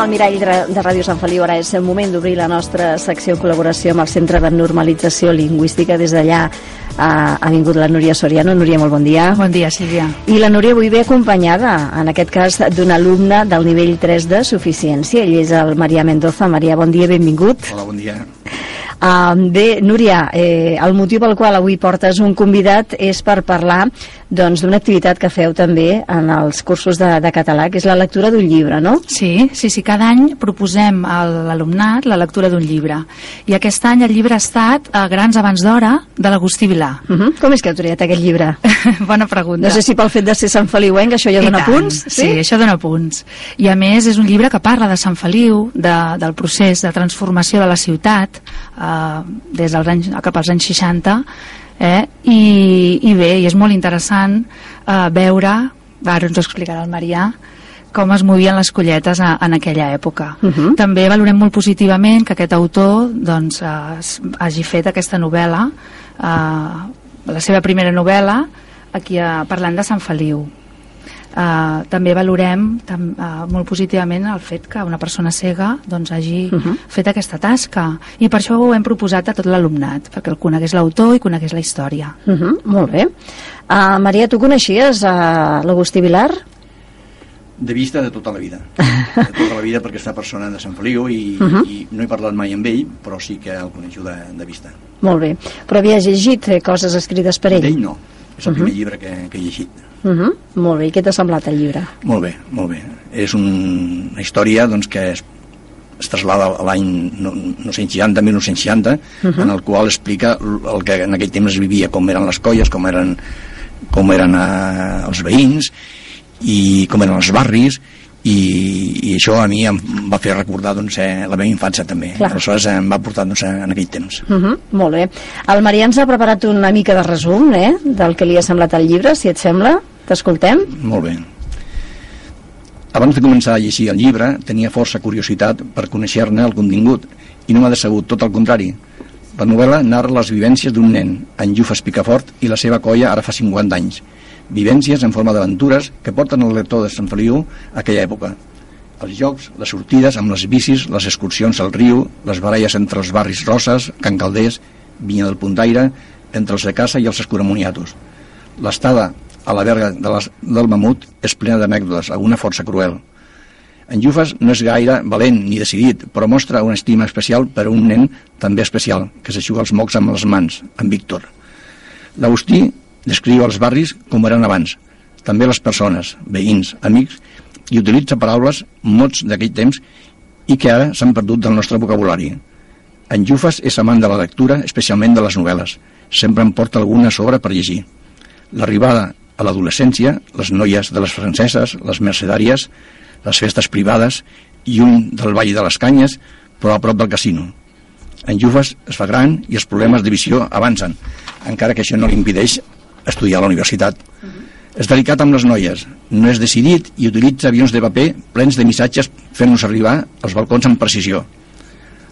el Mirall de Ràdio Sant Feliu. Ara és el moment d'obrir la nostra secció en col·laboració amb el Centre de Normalització Lingüística. Des d'allà ha, ha vingut la Núria Soriano. Núria, molt bon dia. Bon dia, Sílvia. I la Núria avui ve acompanyada, en aquest cas, d'un alumne del nivell 3 de suficiència. Ell és el Maria Mendoza. Maria, bon dia, benvingut. Hola, bon dia. Uh, bé, Núria, eh, el motiu pel qual avui portes un convidat és per parlar doncs, d'una activitat que feu també en els cursos de, de català, que és la lectura d'un llibre, no? Sí, sí, sí, cada any proposem a l'alumnat la lectura d'un llibre. I aquest any el llibre ha estat a Grans abans d'hora de l'Agustí Vilà. Uh -huh. Com és que heu triat aquest llibre? Bona pregunta. No sé si pel fet de ser Sant Feliuenc això ja dona punts. Sí? sí, això dona punts. I a més és un llibre que parla de Sant Feliu, de, del procés de transformació de la ciutat, eh, des dels anys, cap als anys 60 eh? I, i bé, i és molt interessant eh, veure, ara ens ho explicarà el Marià com es movien les colletes a, en aquella època. Uh -huh. També valorem molt positivament que aquest autor doncs, eh, hagi fet aquesta novel·la, eh, la seva primera novel·la, aquí a, parlant de Sant Feliu Uh, també valorem tam, uh, molt positivament el fet que una persona cega doncs, hagi uh -huh. fet aquesta tasca i per això ho hem proposat a tot l'alumnat perquè el conegués l'autor i conegués la història uh -huh. Molt bé uh, Maria, tu coneixies uh, l'Agustí Vilar? De vista de tota la vida de tota la vida perquè una persona de Sant Feliu i, uh -huh. i no he parlat mai amb ell però sí que el coneixo de, de vista Molt bé, però havies llegit eh, coses escrites per ell? D'ell no, és el uh -huh. primer llibre que, que he llegit Uh -huh. Molt bé, i què t'ha semblat el llibre? Molt bé, molt bé. És un, una història doncs, que es, es traslada a l'any 1960, 1960, uh -huh. en el qual explica el que en aquell temps es vivia, com eren les colles, com eren, com eren eh, els veïns, i com eren els barris, i, i això a mi em va fer recordar doncs, eh, la meva infància també. Clar. aleshores em va portar doncs, en aquell temps. Uh -huh, molt bé, el Marià ens ha preparat una mica de resum eh, del que li ha semblat el llibre, si et sembla. T'escoltem? Molt bé. Abans de començar a llegir el llibre tenia força curiositat per conèixer-ne el contingut i no m'ha decebut, tot el contrari. La novel·la narra les vivències d'un nen en Llufes Picafort i la seva colla ara fa 50 anys vivències en forma d'aventures que porten el lector de Sant Feliu a aquella època. Els jocs, les sortides amb les bicis, les excursions al riu, les baralles entre els barris Roses, Can Calders, Vinya del Puntaire, entre els de casa i els escuramoniatos. L'estada a la verga de les, del mamut és plena d'anècdotes, alguna força cruel. En Jufes no és gaire valent ni decidit, però mostra una estima especial per a un nen també especial, que s'aixuga els mocs amb les mans, en Víctor. L'Agustí descriu els barris com eren abans, també les persones, veïns, amics, i utilitza paraules, mots d'aquell temps i que ara s'han perdut del nostre vocabulari. En Jufes és amant de la lectura, especialment de les novel·les. Sempre em porta alguna sobre per llegir. L'arribada a l'adolescència, les noies de les franceses, les mercedàries, les festes privades i un del Vall de les Canyes, però a prop del casino. En Jufes es fa gran i els problemes de visió avancen, encara que això no li impedeix estudiar a la universitat. Uh -huh. És delicat amb les noies, no és decidit i utilitza avions de paper plens de missatges fent-nos arribar als balcons amb precisió.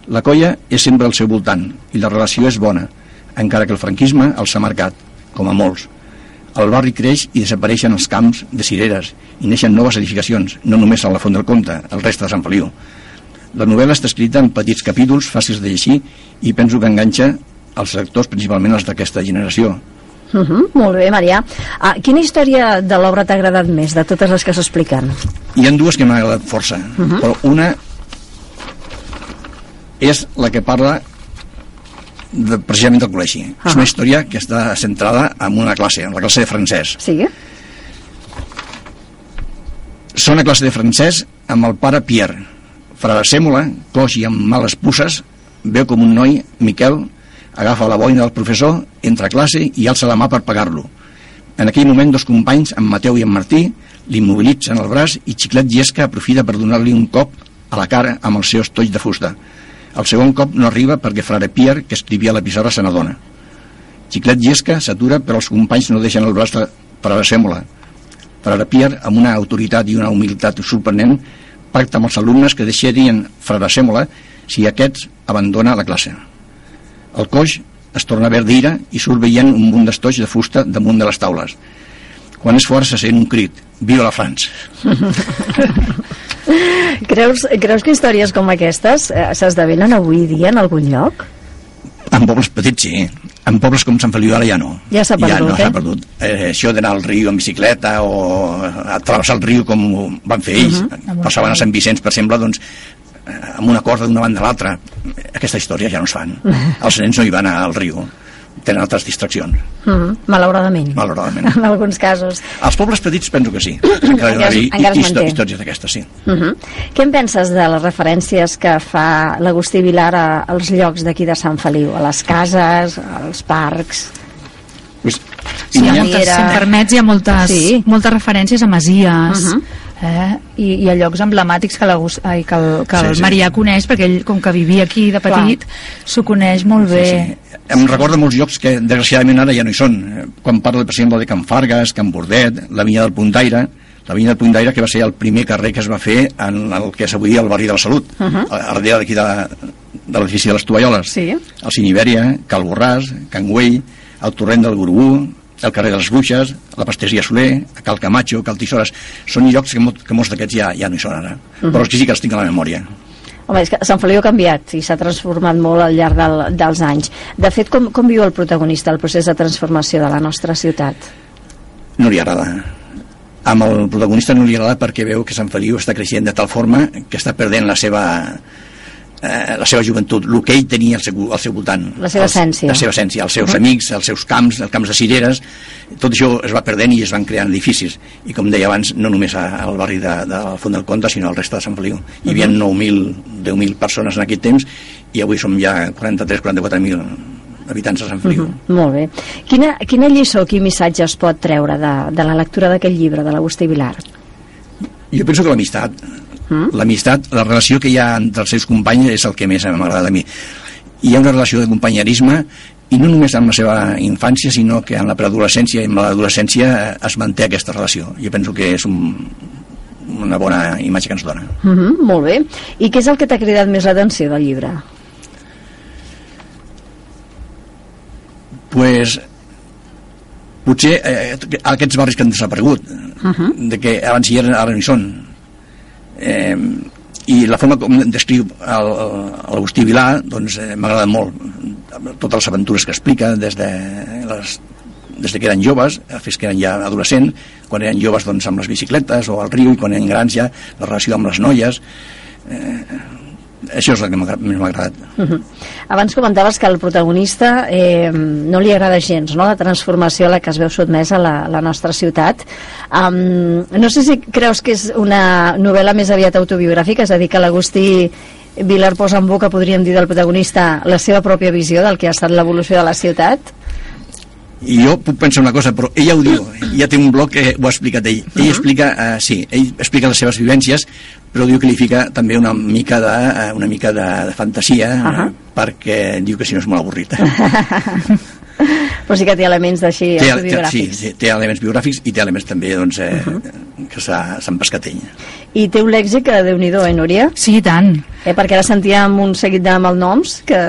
La colla és sempre al seu voltant i la relació és bona, encara que el franquisme els ha marcat, com a molts. El barri creix i desapareixen els camps de cireres i neixen noves edificacions, no només a la Font del Comte, el reste de Sant Feliu. La novel·la està escrita en petits capítols fàcils de llegir i penso que enganxa els lectors, principalment els d'aquesta generació, Uh -huh, molt bé, Marià. Ah, quina història de l'obra t'ha agradat més, de totes les que s'expliquen? Hi ha dues que m'ha agradat força, uh -huh. però una és la que parla de, precisament del col·legi. Uh -huh. És una història que està centrada en una classe, en la classe de francès. Sí? Són a classe de francès amb el pare Pierre. Frare Sèmola, coix i amb males pusses, veu com un noi, Miquel, agafa la boina del professor, entra a classe i alça la mà per pagar-lo. En aquell moment, dos companys, en Mateu i en Martí, l'immobilitzen el braç i Xiclet Llesca aprofita per donar-li un cop a la cara amb el seu estoig de fusta. El segon cop no arriba perquè Frare Pierre, que escrivia la pissarra, se n'adona. Xiclet Llesca s'atura, però els companys no deixen el braç de Frare Sèmola. Frare Pierre, amb una autoritat i una humilitat sorprenent, pacta amb els alumnes que deixarien Frare Sèmola si aquests abandona la classe. El coix es torna verd d'ira i surt veient un munt d'estoig de fusta damunt de les taules. Quan és fort se sent un crit. Viva la France! creus, creus que històries com aquestes eh, s'esdevenen avui dia en algun lloc? En pobles petits sí, en pobles com Sant Feliu ara ja no. Ja s'ha perdut, ja no eh? s'ha perdut. Eh, això d'anar al riu en bicicleta o a travessar el riu com van fer ells, uh -huh. passaven a Sant Vicenç, per exemple, doncs amb una corda d'una banda a l'altra. Aquesta història ja no es fan. Els nens no hi van al riu tenen altres distraccions, Mm -hmm. Malauradament. malauradament. En alguns casos. Als pobles petits penso que sí. Encara hi Encara es histò manté. històries d'aquestes, sí. Uh -huh. Què en penses de les referències que fa l'Agustí Vilar a, als llocs d'aquí de Sant Feliu? A les cases, als parcs... Pues, Sí, hi ha moltes, si em permets, hi ha moltes, Sí. moltes referències a masies, Uh-huh. Eh? I, i a llocs emblemàtics que, la, ai, que el, que Sí, el sí. Marià coneix, perquè ell, com que vivia aquí de petit, s'ho coneix molt bé. Sí, sí. Em recorda molts llocs que desgraciadament ara ja no hi són. Quan parlo, per exemple, de Can Fargues, Can Bordet, la vinya del Puntaire, la vinya del Puntaire que va ser el primer carrer que es va fer en el que és avui el barri de la Salut, uh -huh. a darrere d'aquí de, de l'edifici de les Tovalloles. Sí. El Cinibèria, Cal Borràs, Can Güell, el Torrent del Gurubú, el carrer de les Bruixes, la Pasteria Soler, Cal Camacho, Cal Tisores... Són llocs que, mo que molts d'aquests ja, ja no hi són ara. Uh -huh. Però els que sí que els tinc a la memòria. Home, és que Sant Feliu ha canviat i s'ha transformat molt al llarg del, dels anys. De fet, com, com viu el protagonista el procés de transformació de la nostra ciutat? no li agrada amb el protagonista no li agrada perquè veu que Sant Feliu està creixent de tal forma que està perdent la seva eh, la seva joventut, el que ell tenia al seu, al seu voltant La seva Els- essència. la seva essència, els seus amics, els seus camps els camps de cireres, tot això es va perdent i es van creant edificis i com deia abans, no només a- al barri de, del Font del Comte sinó al reste de Sant Feliu hi havia 9.000, 10.000 persones en aquell temps i avui som ja 43-44.000 habitants de Sant Feliu Molt bé. Quina, quina lliçó, quin missatge es pot treure de, de la lectura d'aquest llibre de l'Agustí Vilar? Jo penso que l'amistat, Mm? l'amistat, la relació que hi ha entre els seus companys és el que més m'agrada a mi. Hi ha una relació de companyerisme i no només en la seva infància, sinó que en la preadolescència i en l'adolescència eh, es manté aquesta relació. Jo penso que és un, una bona imatge que ens dona. Uh -huh, molt bé. I què és el que t'ha cridat més l'atenció del llibre? pues, potser eh, aquests barris que han desaparegut uh -huh. de que abans hi eren ara no hi són eh, i la forma com descriu l'Agustí Vilà doncs eh, m'agrada molt totes les aventures que explica des de les des de que eren joves fins que eren ja adolescents quan eren joves doncs amb les bicicletes o al riu i quan eren grans ja la relació amb les noies eh, això és el que m'ha- agradat Uh -huh. Abans comentaves que el protagonista eh, no li agrada gens no? la transformació a la que es veu sotmesa la, la nostra ciutat. Um, no sé si creus que és una novel·la més aviat autobiogràfica, és a dir, que l'Agustí Vilar posa en boca, podríem dir, del protagonista la seva pròpia visió del que ha estat l'evolució de la ciutat? I jo puc pensar una cosa, però ella ho diu ja té un blog que ho ha explicat ell. Ell explica, uh, sí, ell explica les seves vivències però diu que li fica també una mica de, uh, una mica de, de fantasia uh Ahà. perquè diu que si no és molt avorrit Però sí que té elements d'així té, té, sí, autobiogràfics. té, elements biogràfics i té elements també doncs, eh, que s'ha- s'han pescat ell I té un lèxic que déu-n'hi-do, eh, Núria? Sí, i tant. Eh, perquè ara sentíem un seguit de malnoms que...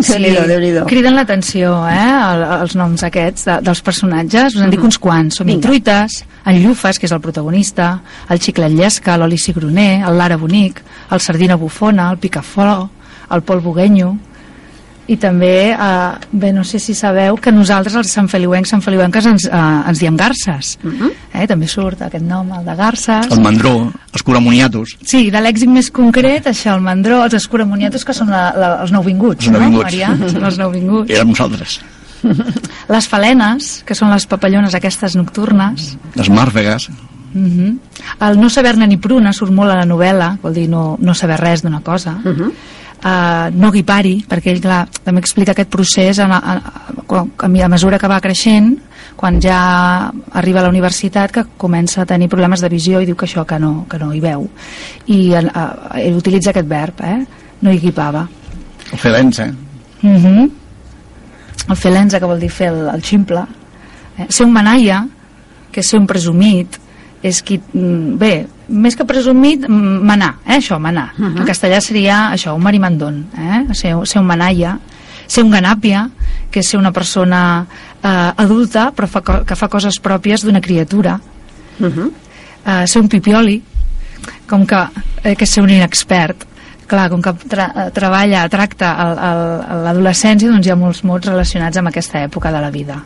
Déu-n'hi-do, déu-n'hi-do. criden l'atenció, eh, el, els noms aquests de, dels personatges. Us en dic uns quants. Som Vinga. Intruites, en Llufes, que és el protagonista, el Xiclet Llesca, l'Oli Cigroner, el Lara Bonic, el Sardina Bufona, el Picaflor, el Pol Buguenyo, i també, eh, bé, no sé si sabeu que nosaltres, els sanfeliuencs, sanfeliuenques, ens, eh, ens diem garces. eh, també surt aquest nom, el de garces. el mandró, els curamoniatos Sí, de l'èxit més concret, això, el mandró, els escuramoniatos, que són la, la, els nouvinguts, Els nouvinguts. no, Marià? Són els nouvinguts. érem nosaltres Les falenes, que són les papallones aquestes nocturnes. les màrfegues Uh -huh. El no saber-ne ni pruna surt molt a la novel·la, vol dir no, no saber res d'una cosa. Uh -huh. Uh, no guipari, perquè ell clar, també explica aquest procés a, a, a, a, a mesura que va creixent quan ja arriba a la universitat que comença a tenir problemes de visió i diu que això que no, que no hi veu i uh, ell utilitza aquest verb eh? no hi guipava el felença Uh -huh. El felenza, que vol dir fer el, el ximple. Eh? Ser un manaia, que és ser un presumit, és qui... mm, Bé, més que presumit, manar, eh? això, manar. Uh -huh. En castellà seria això, un marimandón, eh? ser, ser un manaia. Ser un ganàpia, que és ser una persona eh, adulta, però fa, que fa coses pròpies d'una criatura. Uh -huh. Eh, ser un pipioli, com que eh, que ser un inexpert clar, com que tra eh, treballa, tracta l'adolescència, doncs hi ha molts mots relacionats amb aquesta època de la vida.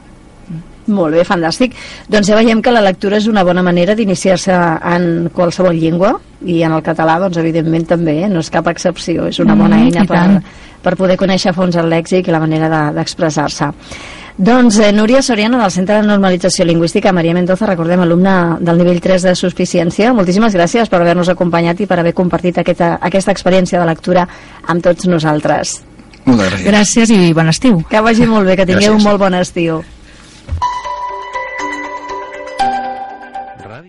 Molt bé, fantàstic. Doncs ja veiem que la lectura és una bona manera d'iniciar-se en qualsevol llengua i en el català, doncs evidentment també, eh? no és cap excepció, és una bona Mm, eina per, tant. per poder conèixer a fons el lèxic i la manera de- d'expressar-se. Doncs eh, Núria Soriano, del Centre de Normalització Lingüística, Maria Mendoza, recordem, alumna del nivell 3 de Suficiència. Moltíssimes gràcies per haver-nos acompanyat i per haver compartit aquesta, aquesta experiència de lectura amb tots nosaltres. Moltes gràcies. Gràcies i bon estiu. Que vagi molt bé, que tingueu Gràcies. un molt bon estiu.